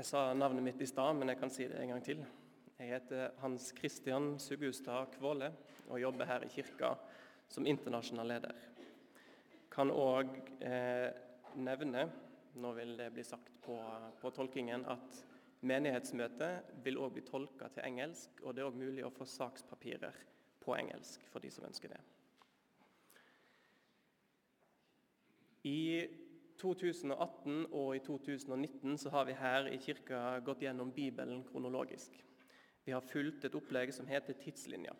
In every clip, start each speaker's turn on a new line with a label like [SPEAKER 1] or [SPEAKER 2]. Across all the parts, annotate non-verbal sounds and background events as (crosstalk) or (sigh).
[SPEAKER 1] Jeg sa navnet mitt i stad, men jeg kan si det en gang til. Jeg heter Hans Christian Sugustad Kvåle og jobber her i kirka som internasjonal leder. Kan òg eh, nevne, nå vil det bli sagt på, på tolkingen, at menighetsmøtet vil òg bli tolka til engelsk, og det er òg mulig å få sakspapirer på engelsk for de som ønsker det. I 2018 og i 2019 så har vi her i kirka gått gjennom Bibelen kronologisk. Vi har fulgt et opplegg som heter Tidslinja.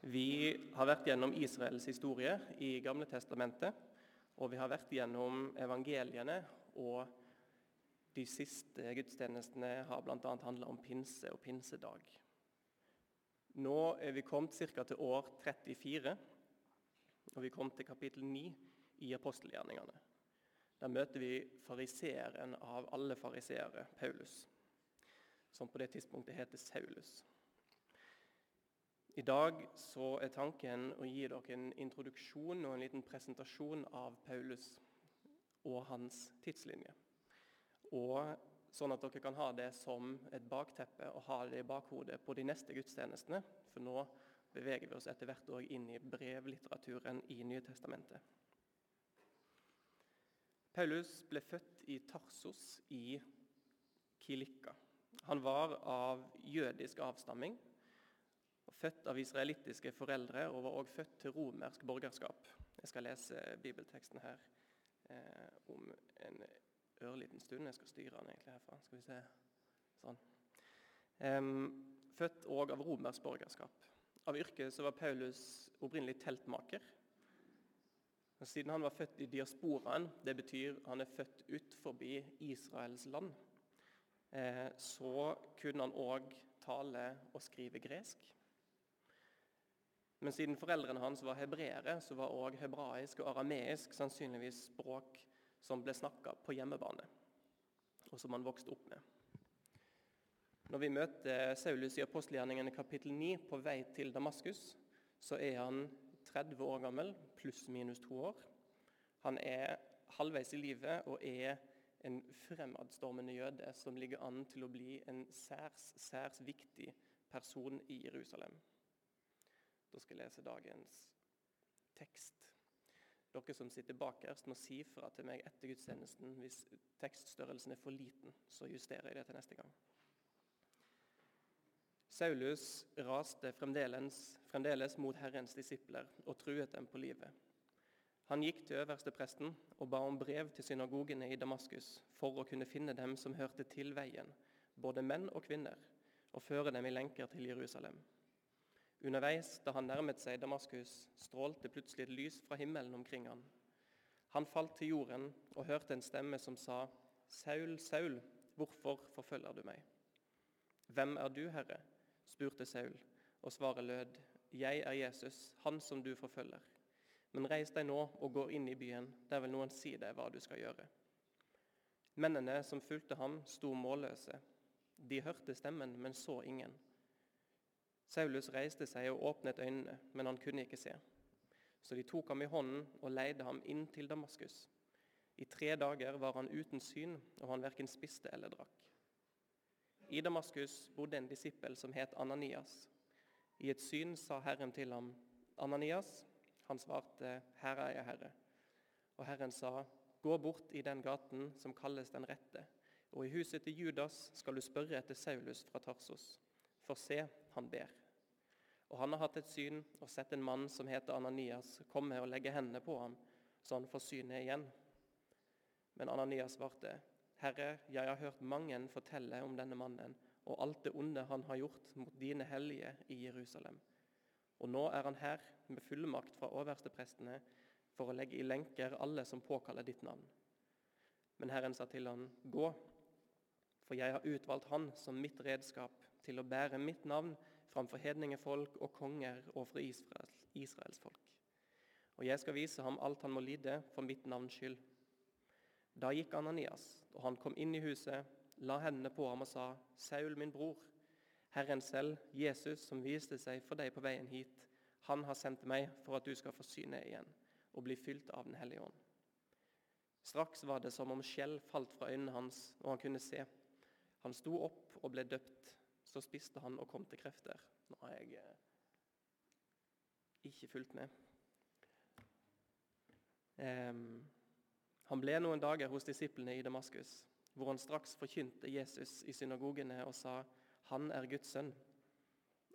[SPEAKER 1] Vi har vært gjennom Israels historie i Gamle testamentet, og vi har vært gjennom evangeliene, og de siste gudstjenestene har bl.a. handla om pinse og pinsedag. Nå er vi kommet ca. til år 34, og vi kom til kapittel 9 i apostelgjerningene. Der møter vi fariseeren av alle fariseere, Paulus, som på det tidspunktet heter Saulus. I dag så er tanken å gi dere en introduksjon og en liten presentasjon av Paulus og hans tidslinje. Og Sånn at dere kan ha det som et bakteppe og ha det i bakhodet på de neste gudstjenestene. For nå beveger vi oss etter hvert inn i brevlitteraturen i Nye Testamentet. Paulus ble født i Tarsos i Kilikka. Han var av jødisk avstamming, født av israelittiske foreldre og var også født til romersk borgerskap. Jeg skal lese bibelteksten her eh, om en ørliten stund. Jeg skal styre den egentlig herfra. Skal vi se. Sånn. Um, født òg av romersk borgerskap. Av yrke så var Paulus opprinnelig teltmaker. Siden han var født i diasporaen, det betyr han er født ut forbi Israels land, eh, så kunne han òg tale og skrive gresk. Men siden foreldrene hans var hebreere, så var òg hebraisk og arameisk sannsynligvis språk som ble snakka på hjemmebane, og som han vokste opp med. Når vi møter Saulus i apostelgjerningene kapittel 9 på vei til Damaskus, så er han 30 år gammel, pluss-minus to år. Han er halvveis i livet og er en fremadstormende jøde som ligger an til å bli en særs, særs viktig person i Jerusalem. Da skal jeg lese dagens tekst. Dere som sitter bakerst, må si fra til meg etter gudstjenesten hvis tekststørrelsen er for liten. Så justerer jeg det til neste gang. Saulus raste fremdeles, fremdeles mot Herrens disipler og truet dem på livet. Han gikk til øverstepresten og ba om brev til synagogene i Damaskus for å kunne finne dem som hørte til veien, både menn og kvinner, og føre dem i lenker til Jerusalem. Underveis, da han nærmet seg Damaskus, strålte plutselig et lys fra himmelen omkring han. Han falt til jorden og hørte en stemme som sa, Saul, Saul, hvorfor forfølger du meg? Hvem er du, Herre? Spurte Saul, og svaret lød, Jeg er Jesus, han som du forfølger. Men reis deg nå og gå inn i byen, der vil noen si deg hva du skal gjøre. Mennene som fulgte ham, sto målløse. De hørte stemmen, men så ingen. Saulus reiste seg og åpnet øynene, men han kunne ikke se. Så de tok ham i hånden og leide ham inn til Damaskus. I tre dager var han uten syn, og han verken spiste eller drakk. I Damaskus bodde en disippel som het Ananias. I et syn sa Herren til ham, 'Ananias.' Han svarte, 'Her er jeg, Herre.' Og Herren sa, 'Gå bort i den gaten som kalles Den rette, og i huset til Judas skal du spørre etter Saulus fra Tarsos. For se, han ber.' Og han har hatt et syn og sett en mann som heter Ananias, komme og legge hendene på ham, så han får synet igjen. Men Ananias svarte, Herre, jeg har hørt mange fortelle om denne mannen og alt det onde han har gjort mot dine hellige i Jerusalem. Og nå er han her med fullmakt fra oversteprestene for å legge i lenker alle som påkaller ditt navn. Men Herren sa til han, gå, for jeg har utvalgt han som mitt redskap til å bære mitt navn framfor hedningefolk og konger og Israels, Israels folk. Og jeg skal vise ham alt han må lide for mitt navns skyld. Da gikk Ananias, og han kom inn i huset, la hendene på ham og sa, Saul, min bror, Herren selv, Jesus, som viste seg for deg på veien hit, han har sendt meg for at du skal få syne igjen og bli fylt av Den hellige ånd. Straks var det som om skjell falt fra øynene hans, og han kunne se. Han sto opp og ble døpt. Så spiste han og kom til krefter. Nå har jeg eh, ikke fulgt med. Um, han ble noen dager hos disiplene i Damaskus, hvor han straks forkynte Jesus i synagogene og sa, 'Han er Guds sønn'.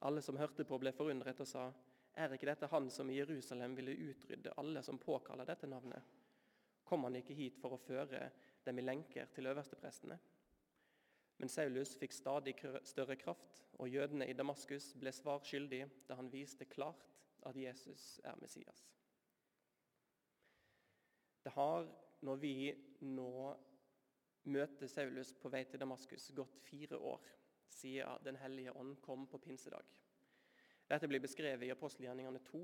[SPEAKER 1] Alle som hørte på, ble forundret og sa, 'Er ikke dette han som i Jerusalem ville utrydde alle som påkaller dette navnet?' Kom han ikke hit for å føre dem i lenker til øversteprestene? Men Saulus fikk stadig større kraft, og jødene i Damaskus ble svar skyldig da han viste klart at Jesus er Messias. Det har, når vi nå møter Saulus på vei til Damaskus, gått fire år siden Den hellige ånd kom på pinsedag. Dette blir beskrevet i apostelgjerningene 2.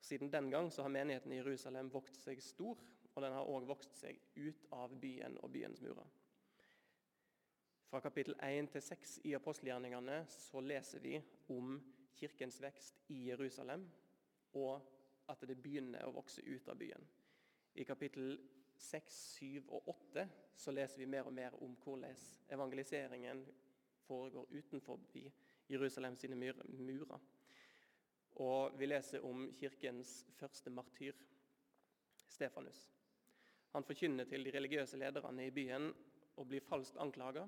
[SPEAKER 1] Siden den gang har menigheten i Jerusalem vokst seg stor, og den har òg vokst seg ut av byen og byens murer. Fra kapittel 1 til 6 i apostelgjerningene så leser vi om kirkens vekst i Jerusalem, og at det begynner å vokse ut av byen. I kapittel 6, 7 og 8 så leser vi mer og mer om hvordan evangeliseringen foregår utenfor Jerusalem sine murer. Og vi leser om kirkens første martyr, Stefanus. Han forkynner til de religiøse lederne i byen og blir falskt anklaga.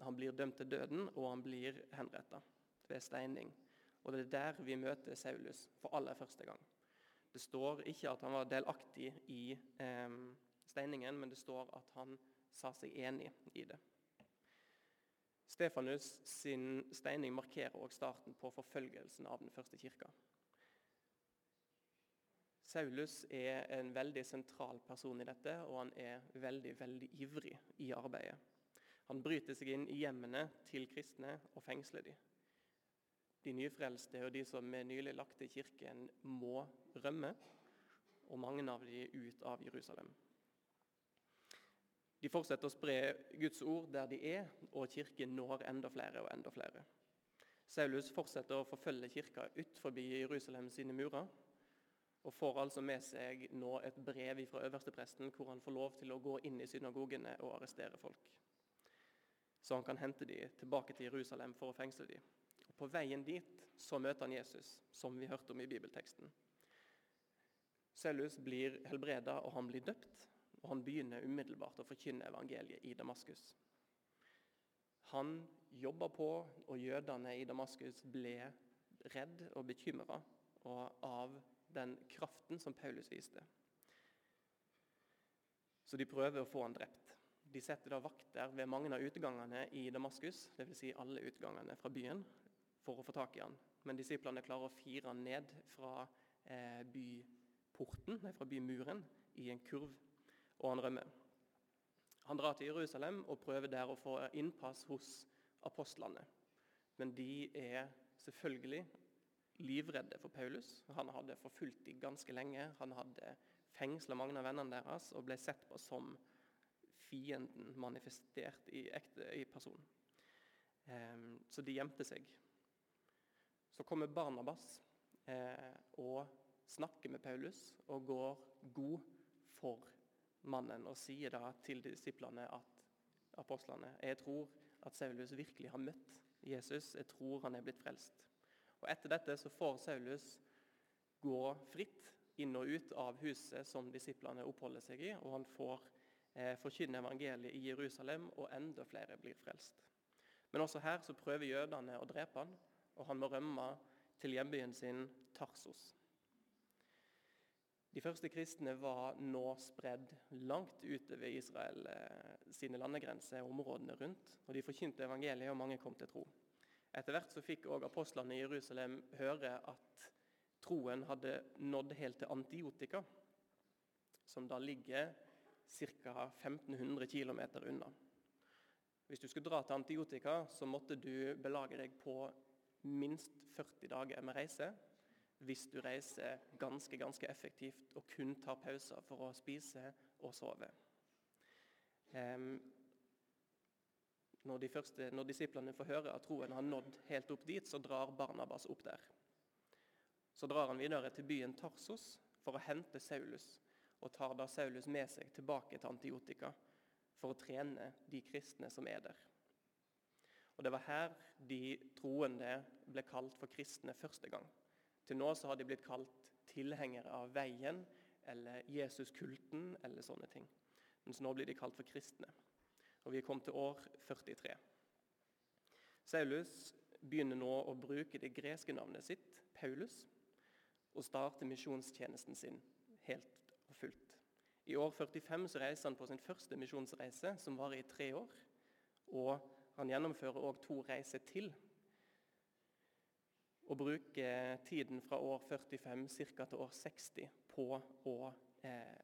[SPEAKER 1] Han blir dømt til døden, og han blir henrettet ved steining. Og Det er der vi møter Saulus for aller første gang. Det står ikke at han var delaktig i eh, steiningen, men det står at han sa seg enig i det. Stefanus sin steining markerer også starten på forfølgelsen av den første kirka. Saulus er en veldig sentral person i dette, og han er veldig, veldig ivrig i arbeidet. Han bryter seg inn i hjemmene til kristne og fengsler dem. De nyfrelste og de som er nylig lagt til kirken, må rømme, og mange av de ut av Jerusalem. De fortsetter å spre Guds ord der de er, og kirken når enda flere og enda flere. Saulus fortsetter å forfølge kirka utenfor Jerusalem sine murer, og får altså med seg nå et brev fra øverstepresten hvor han får lov til å gå inn i synagogene og arrestere folk. Så han kan hente dem tilbake til Jerusalem for å fengsle dem. På veien dit så møter han Jesus, som vi hørte om i bibelteksten. Saulus blir helbreda, og han blir døpt. Og han begynner umiddelbart å forkynne evangeliet i Damaskus. Han jobba på, og jødene i Damaskus ble redd og bekymra av den kraften som Paulus viste. Så de prøver å få han drept. De setter da vakter ved mange av utgangene i Damaskus, dvs. Si alle utgangene fra byen, for å få tak i han. Men disiplene klarer å fire han ned fra eh, byporten, nei, fra bymuren i en kurv, og han rømmer. Han drar til Jerusalem og prøver der å få innpass hos apostlene. Men de er selvfølgelig livredde for Paulus. Han hadde forfulgt dem ganske lenge. Han hadde fengsla mange av vennene deres og ble sett på som fienden manifestert i, ekte, i person. Um, så de gjemte seg. Så kommer Barnabas eh, og snakker med Paulus og går god for mannen og sier da til disiplene at apostlene jeg tror at Saulus virkelig har møtt Jesus. Jeg tror han er blitt frelst. Og Etter dette så får Saulus gå fritt inn og ut av huset som disiplene oppholder seg i, og han får eh, forkynne evangeliet i Jerusalem, og enda flere blir frelst. Men også her så prøver jødene å drepe han, og han må rømme til hjembyen sin Tarsos. De første kristne var nå spredd langt utover Israel eh, sine landegrenser og områdene rundt. og De forkynte evangeliet, og mange kom til tro. Etter hvert så fikk også apostlene i Jerusalem høre at troen hadde nådd helt til Antiotika, som da ligger ca. 1500 km unna. Hvis du skulle dra til Antiotika, så måtte du belage deg på minst 40 dager med reise hvis du reiser ganske, ganske effektivt og kun tar pauser for å spise og sove. Um, når, de første, når disiplene får høre at troen har nådd helt opp dit, så drar Barnabas opp der. Så drar han videre til byen Tarsos for å hente Saulus, og tar da Saulus med seg tilbake til Antiotika for å trene de kristne som er der. Og Det var her de troende ble kalt for kristne første gang. Til nå så har de blitt kalt tilhengere av veien eller Jesuskulten eller sånne ting. Mens nå blir de kalt for kristne. Og Vi kommet til år 43. Saulus begynner nå å bruke det greske navnet sitt, Paulus, og starter misjonstjenesten sin helt og fullt. I år 45 så reiser han på sin første misjonsreise, som varer i tre år. Og han gjennomfører òg to reiser til. Og bruker tiden fra år 45 ca. til år 60 på å eh,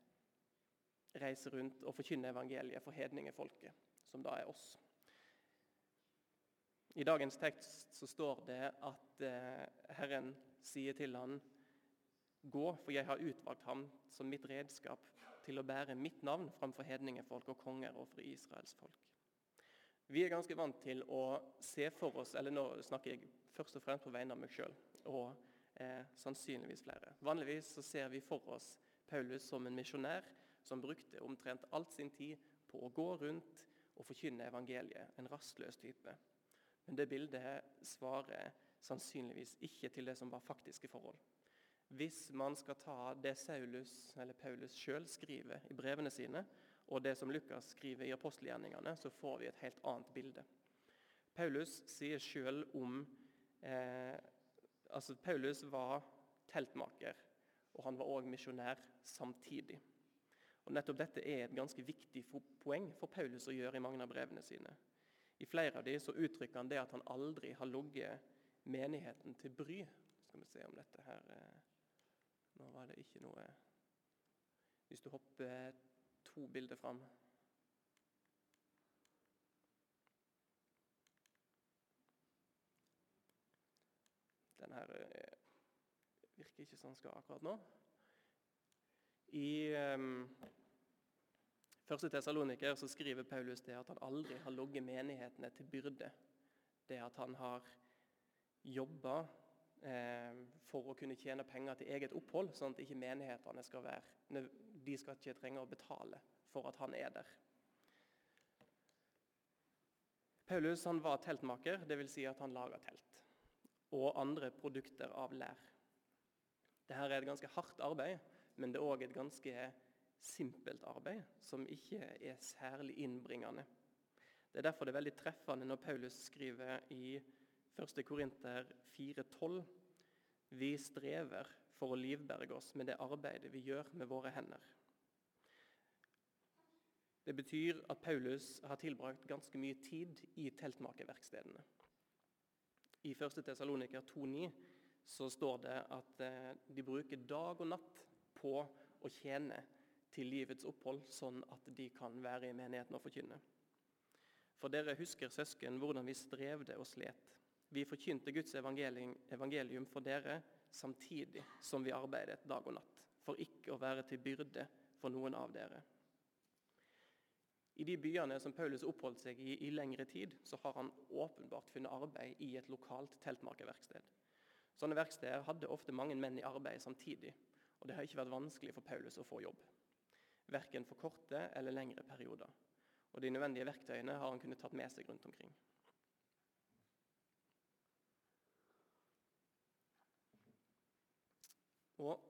[SPEAKER 1] reise rundt og forkynne evangeliet for hedningefolket, som da er oss. I dagens tekst så står det at eh, Herren sier til han, Gå, for jeg har utvalgt ham som mitt redskap til å bære mitt navn framfor hedningefolk og konger og for Israels folk. Vi er ganske vant til å se for oss eller Nå snakker jeg først og fremst på vegne av meg sjøl og eh, sannsynligvis flere. Vanligvis så ser vi for oss Paulus som en misjonær som brukte omtrent alt sin tid på å gå rundt og forkynne evangeliet. En rastløs type. Men det bildet svarer sannsynligvis ikke til det som var faktiske forhold. Hvis man skal ta det Saulus, eller Paulus sjøl skriver i brevene sine, og det som Lukas skriver i apostelgjerningene, så får vi et helt annet bilde. Paulus sier sjøl om eh, altså Paulus var teltmaker, og han var òg misjonær samtidig. Og Nettopp dette er et ganske viktig poeng for Paulus å gjøre i mange av brevene sine. I flere av dem så uttrykker han det at han aldri har ligget menigheten til bry. Skal vi se om dette her eh, Nå var det ikke noe Hvis du hopper to bilder fram Den her eh, virker ikke som den skal akkurat nå. I um, første Tessaloniker skriver Paulus det at han aldri har logget menighetene til byrde. Det at han har jobba eh, for å kunne tjene penger til eget opphold, sånn at ikke menighetene skal være De skal ikke trenge å betale for at han er der. Paulus var teltmaker, dvs. Si at han laga telt. Og andre produkter av lær. Dette er et ganske hardt arbeid, men det er òg et ganske simpelt arbeid som ikke er særlig innbringende. Det er derfor det er veldig treffende når Paulus skriver i 1. Korinter 4,12.: Vi strever for å livberge oss med det arbeidet vi gjør med våre hender. Det betyr at Paulus har tilbrakt ganske mye tid i teltmakerverkstedene. I 1. Tessaloniker 2,9 så står det at eh, de bruker dag og natt på å tjene til livets opphold, sånn at de kan være i menigheten og forkynne. For dere husker, søsken, hvordan vi strevde og slet. Vi forkynte Guds evangelium for dere samtidig som vi arbeidet dag og natt, for ikke å være til byrde for noen av dere. I de byene som Paulus oppholdt seg i i lengre tid, så har han åpenbart funnet arbeid i et lokalt teltmakerverksted. Sånne verksteder hadde ofte mange menn i arbeid samtidig, og det har ikke vært vanskelig for Paulus å få jobb verken for korte eller lengre perioder. Og De nødvendige verktøyene har han kunnet tatt med seg rundt omkring. Og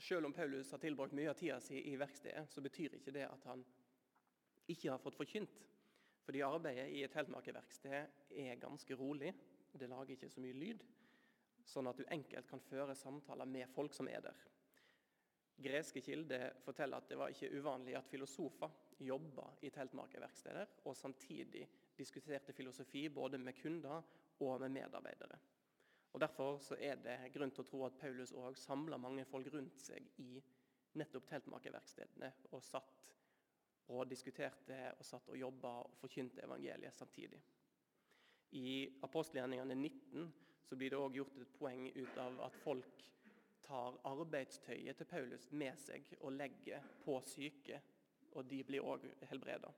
[SPEAKER 1] Selv om Paulus har tilbrakt mye av tida si i verkstedet, så betyr ikke det at han ikke har fått forkynt. Fordi arbeidet i et teltmakerverksted er ganske rolig. Det lager ikke så mye lyd. Sånn at du enkelt kan føre samtaler med folk som er der. Greske kilder forteller at det var ikke uvanlig at filosofer jobba i teltmakerverksteder og samtidig diskuterte filosofi både med kunder og med medarbeidere. Og Derfor er det grunn til å tro at Paulus òg samla mange folk rundt seg i nettopp teltmakerverkstedene og satt og diskuterte og satt og jobba og forkynte evangeliet samtidig. I apostelgjerningene 19 så blir det òg gjort et poeng ut av at folk tar arbeidstøyet til Paulus med seg og legger på syke, og de blir òg helbreda.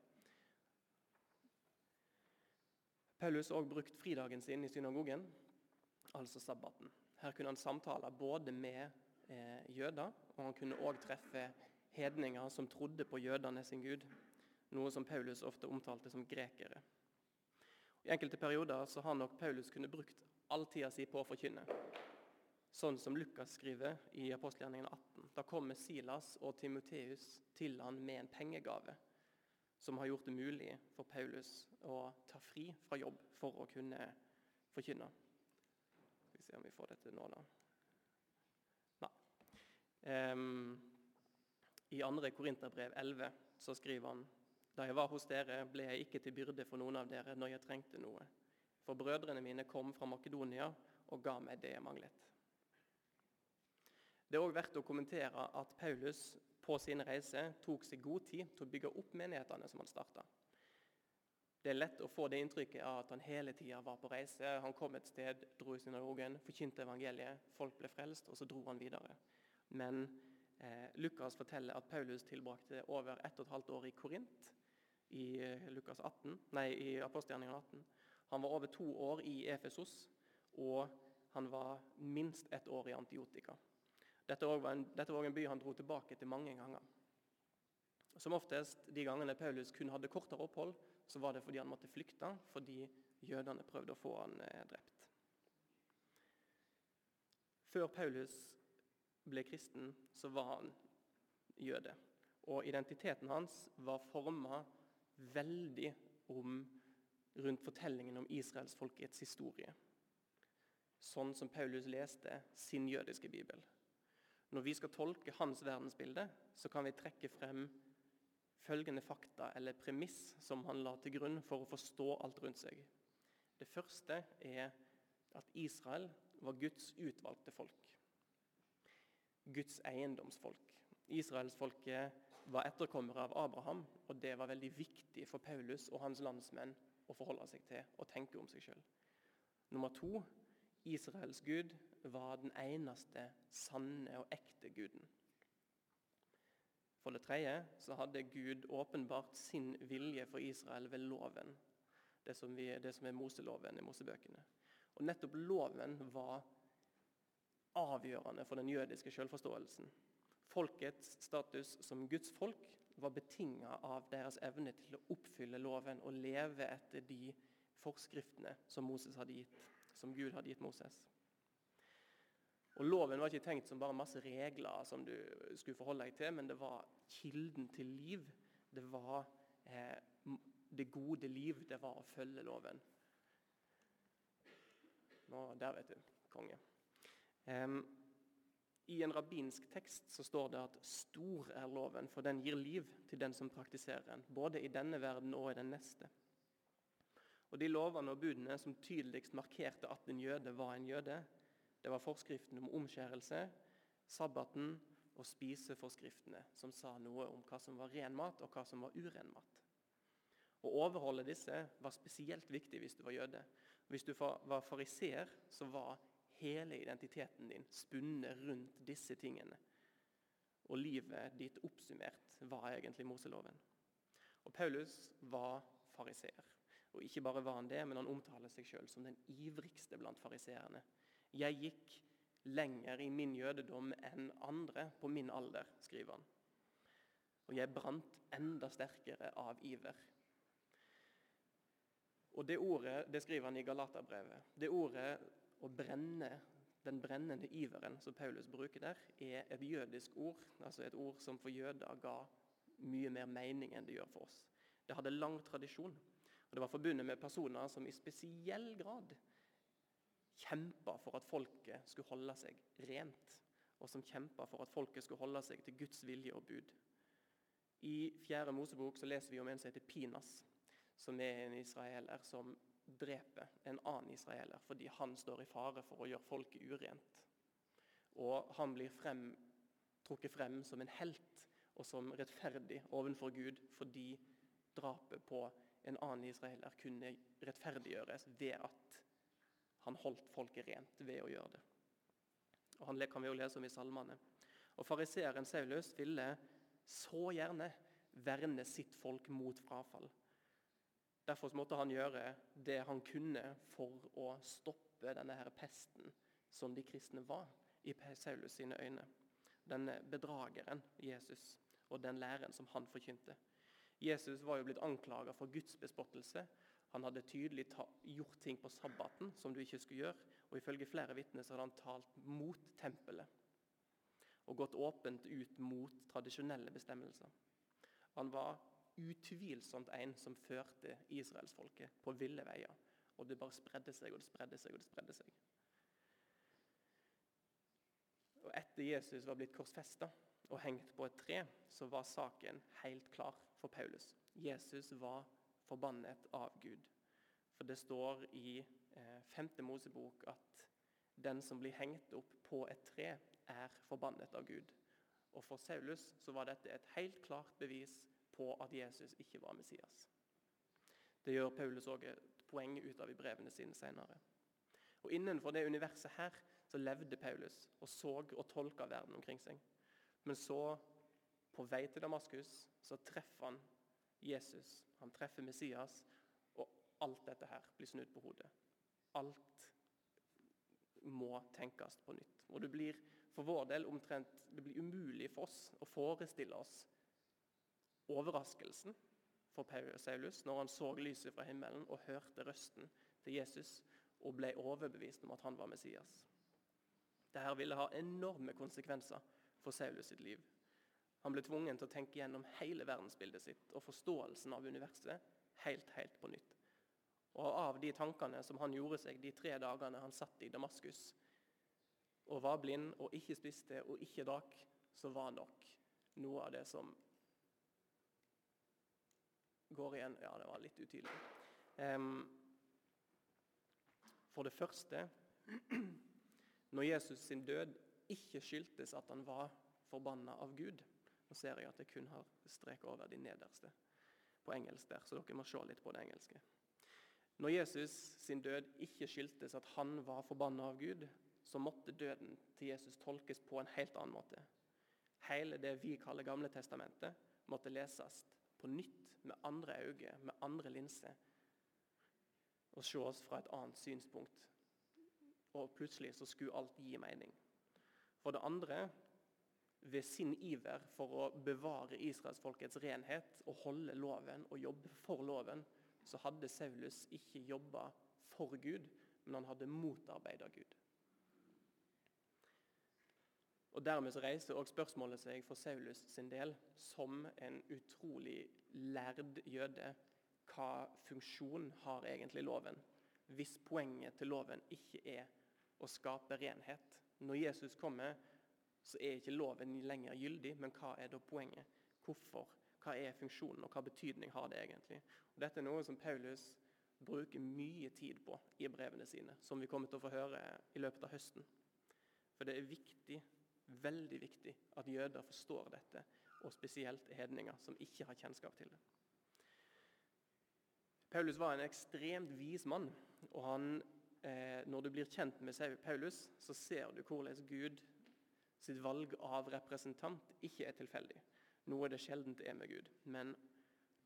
[SPEAKER 1] Paulus har òg brukt fridagen sin i synagogen, altså sabbaten. Her kunne han samtale både med eh, jøder, og han kunne òg treffe hedninger som trodde på jødene sin gud, noe som Paulus ofte omtalte som grekere. I enkelte perioder så har nok Paulus kunne brukt all tida si på å forkynne. Sånn som Lukas skriver i apostelgjerningen 18. Da kommer Silas og Timoteus til han med en pengegave som har gjort det mulig for Paulus å ta fri fra jobb for å kunne forkynne. Se om vi får dette nå, da. Nei. Um, I 2. Korinterbrev 11 så skriver han da jeg var hos dere, ble jeg ikke til byrde for noen av dere når jeg trengte noe. For brødrene mine kom fra Makedonia og ga meg det jeg manglet. Det er òg verdt å kommentere at Paulus på sin reise tok seg god tid til å bygge opp menighetene som han starta. Det er lett å få det inntrykket av at han hele tida var på reise. Han kom et sted, dro i synagogen, forkynte evangeliet, folk ble frelst, og så dro han videre. Men eh, Lukas forteller at Paulus tilbrakte over ett og et halvt år i Korint i eh, Lukas 18, nei, i apostelgjerningen 18. Han var over to år i Efesos, og han var minst ett år i Antiotika. Dette var, en, en by han dro tilbake til mange ganger. Som oftest de gangene Paulus kun hadde kortere opphold, så var det fordi han måtte flykte fordi jødene prøvde å få han eh, drept. Før Paulus ble kristen, så var han jøde. Og identiteten hans var forma veldig om, rundt fortellingen om israelsfolkets historie. Sånn som Paulus leste sin jødiske bibel. Når vi skal tolke hans verdensbilde, så kan vi trekke frem følgende fakta eller premiss som han la til grunn for å forstå alt rundt seg. Det første er at Israel var Guds utvalgte folk. Guds eiendomsfolk. Israelsfolket var etterkommere av Abraham, og det var veldig viktig for Paulus og hans landsmenn å forholde seg til og tenke om seg sjøl. Nummer to Israels gud var den eneste sanne og ekte guden. For det tredje så hadde Gud åpenbart sin vilje for Israel ved loven. Det som, vi, det som er Moseloven i Mosebøkene. Og Nettopp loven var avgjørende for den jødiske selvforståelsen. Folkets status som Guds folk var betinga av deres evne til å oppfylle loven og leve etter de forskriftene som, Moses hadde gitt, som Gud hadde gitt Moses. Og Loven var ikke tenkt som bare masse regler som du skulle forholde deg til, men det var kilden til liv. Det var eh, det gode liv. Det var å følge loven. Nå, Der, vet du. Konge. Um, i en rabbinsk tekst så står det at 'stor er loven, for den gir liv til den som praktiserer den', både i denne verden og i den neste. Og De lovene og budene som tydeligst markerte at en jøde var en jøde, det var forskriften om omskjærelse, sabbaten og spiseforskriftene, som sa noe om hva som var ren mat, og hva som var uren mat. Å overholde disse var spesielt viktig hvis du var jøde. Hvis du var fariseer, så var hele identiteten din spunnet rundt disse tingene. Og livet ditt oppsummert var egentlig Moseloven. Og Paulus var fariseer. Og ikke bare var han det, men han omtaler seg sjøl som den ivrigste blant fariseerne. Jeg gikk lenger i min jødedom enn andre på min alder, skriver han. Og jeg brant enda sterkere av iver. Og Det ordet det skriver han i Galaterbrevet. Det ordet å brenne, den brennende iveren som Paulus bruker der, er et jødisk ord, altså et ord som for jøder ga mye mer mening enn det gjør for oss. Det hadde lang tradisjon, og det var forbundet med personer som i spesiell grad kjempa for at folket skulle holde seg rent, og som kjempa for at folket skulle holde seg til Guds vilje og bud. I Fjerde Mosebok så leser vi om en som heter Pinas, som er en israeler som dreper en annen israeler fordi han står i fare for å gjøre folket urent. Og han blir frem, trukket frem som en helt og som rettferdig overfor Gud fordi drapet på en annen israeler kunne rettferdiggjøres ved at han holdt folket rent ved å gjøre det. Og Han kan vi jo lese om i salmene. Og Fariseeren Saulus ville så gjerne verne sitt folk mot frafall. Derfor måtte han gjøre det han kunne for å stoppe denne her pesten som de kristne var i Saulus sine øyne. Denne bedrageren Jesus og den læren som han forkynte. Jesus var jo blitt anklaga for Guds bespottelse. Han hadde tydelig gjort ting på sabbaten som du ikke skulle gjøre. Og ifølge flere vitner hadde han talt mot tempelet og gått åpent ut mot tradisjonelle bestemmelser. Han var utvilsomt en som førte israelsfolket på ville veier. Og det bare spredde seg og det spredde seg og det spredde seg. Og Etter Jesus var blitt korsfesta og hengt på et tre, så var saken helt klar for Paulus. Jesus var forbannet av Gud. For det står i eh, 5. Mosebok at den som blir hengt opp på et tre, er forbannet av Gud. Og For Saulus så var dette et helt klart bevis på at Jesus ikke var Messias. Det gjør Paulus òg et poeng ut av i brevene sine senere. Og Innenfor det universet her så levde Paulus og så og tolka verden omkring seg. Men så, på vei til Damaskus, så treffer han Jesus. Han treffer Messias, og alt dette her blir snudd på hodet. Alt må tenkes på nytt. Og det blir for vår del omtrent det blir umulig for oss å forestille oss overraskelsen for Paulus når han så lyset fra himmelen og hørte røsten til Jesus og ble overbevist om at han var Messias. Dette ville ha enorme konsekvenser for Saulus sitt liv. Han ble tvungen til å tenke gjennom hele verdensbildet sitt og forståelsen av universet helt, helt på nytt. Og Av de tankene som han gjorde seg de tre dagene han satt i Damaskus og var blind og ikke spiste og ikke drakk, så var nok noe av det som går igjen Ja, det var litt utydelig. Um, for det første (clears throat) når Jesus sin død ikke skyldtes at han var forbanna av Gud. Nå ser jeg at jeg kun har strek over de nederste på engelsk der, så dere må se litt på det engelske. Når Jesus sin død ikke skyldtes at han var forbanna av Gud, så måtte døden til Jesus tolkes på en helt annen måte. Hele det vi kaller Gamle testamentet, måtte leses på nytt med andre øyne, med andre linser, og ses fra et annet synspunkt og plutselig så skulle alt gi mening. For det andre, ved sin iver for å bevare israelsfolkets renhet og holde loven og jobbe for loven, så hadde Saulus ikke jobba for Gud, men han hadde motarbeida Gud. Og Dermed så reiser også spørsmålet seg for Saulus sin del, som en utrolig lærd jøde, hva funksjon har egentlig loven? Hvis poenget til loven ikke er å skape renhet. Når Jesus kommer, så er ikke loven lenger gyldig, men hva er da poenget? Hvorfor? Hva er funksjonen, og hva betydning har det egentlig? Og dette er noe som Paulus bruker mye tid på i brevene sine, som vi kommer til å få høre i løpet av høsten. For det er viktig, veldig viktig, at jøder forstår dette, og spesielt hedninger som ikke har kjennskap til det. Paulus var en ekstremt vis mann, og han eh, når du blir kjent med Paulus, så ser du hvordan Gud sitt valg av representant ikke er tilfeldig. Noe det sjelden er med Gud. Men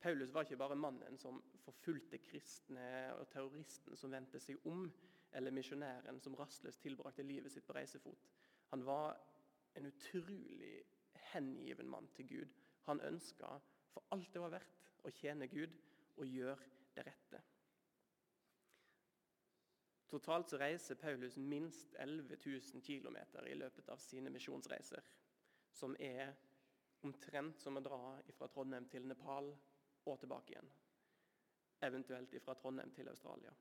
[SPEAKER 1] Paulus var ikke bare mannen som forfulgte kristne og terroristen som vendte seg om, eller misjonæren som rastløst tilbrakte livet sitt på reisefot. Han var en utrolig hengiven mann til Gud. Han ønska for alt det var verdt å tjene Gud og gjøre det rette. Totalt så reiser Paulus minst 11 000 km i løpet av sine misjonsreiser, som er omtrent som å dra fra Trondheim til Nepal og tilbake igjen. Eventuelt fra Trondheim til Australia.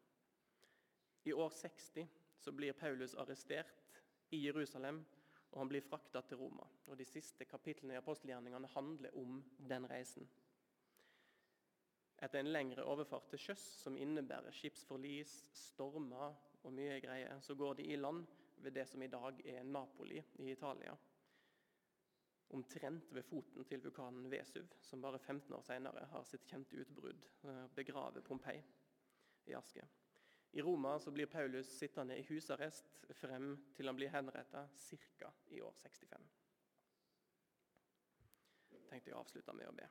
[SPEAKER 1] I år 60 så blir Paulus arrestert i Jerusalem, og han blir frakta til Roma. Og De siste kapitlene i apostelgjerningene handler om den reisen. Etter en lengre overfart til sjøs, som innebærer skipsforlis, stormer og mye greier, så går de i land ved det som i dag er Napoli i Italia. Omtrent ved foten til vulkanen Vesuv, som bare 15 år senere har sitt kjente utbrudd, eh, begraver Pompeii i aske. I Roma så blir Paulus sittende i husarrest frem til han blir henrettet ca. i år 65. Jeg tenkte jeg å avslutte med å be.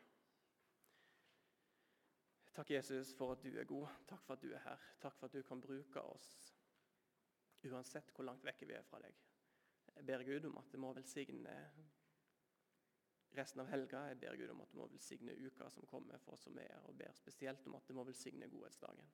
[SPEAKER 1] Takk, Jesus, for at du er god. Takk for at du er her. Takk for at du kan bruke oss uansett hvor langt vekke vi er fra deg. Jeg ber Gud om at det må velsigne resten av helga. Jeg ber Gud om at det må velsigne uka som kommer for oss som er og ber spesielt om at det må velsigne godhetsdagen.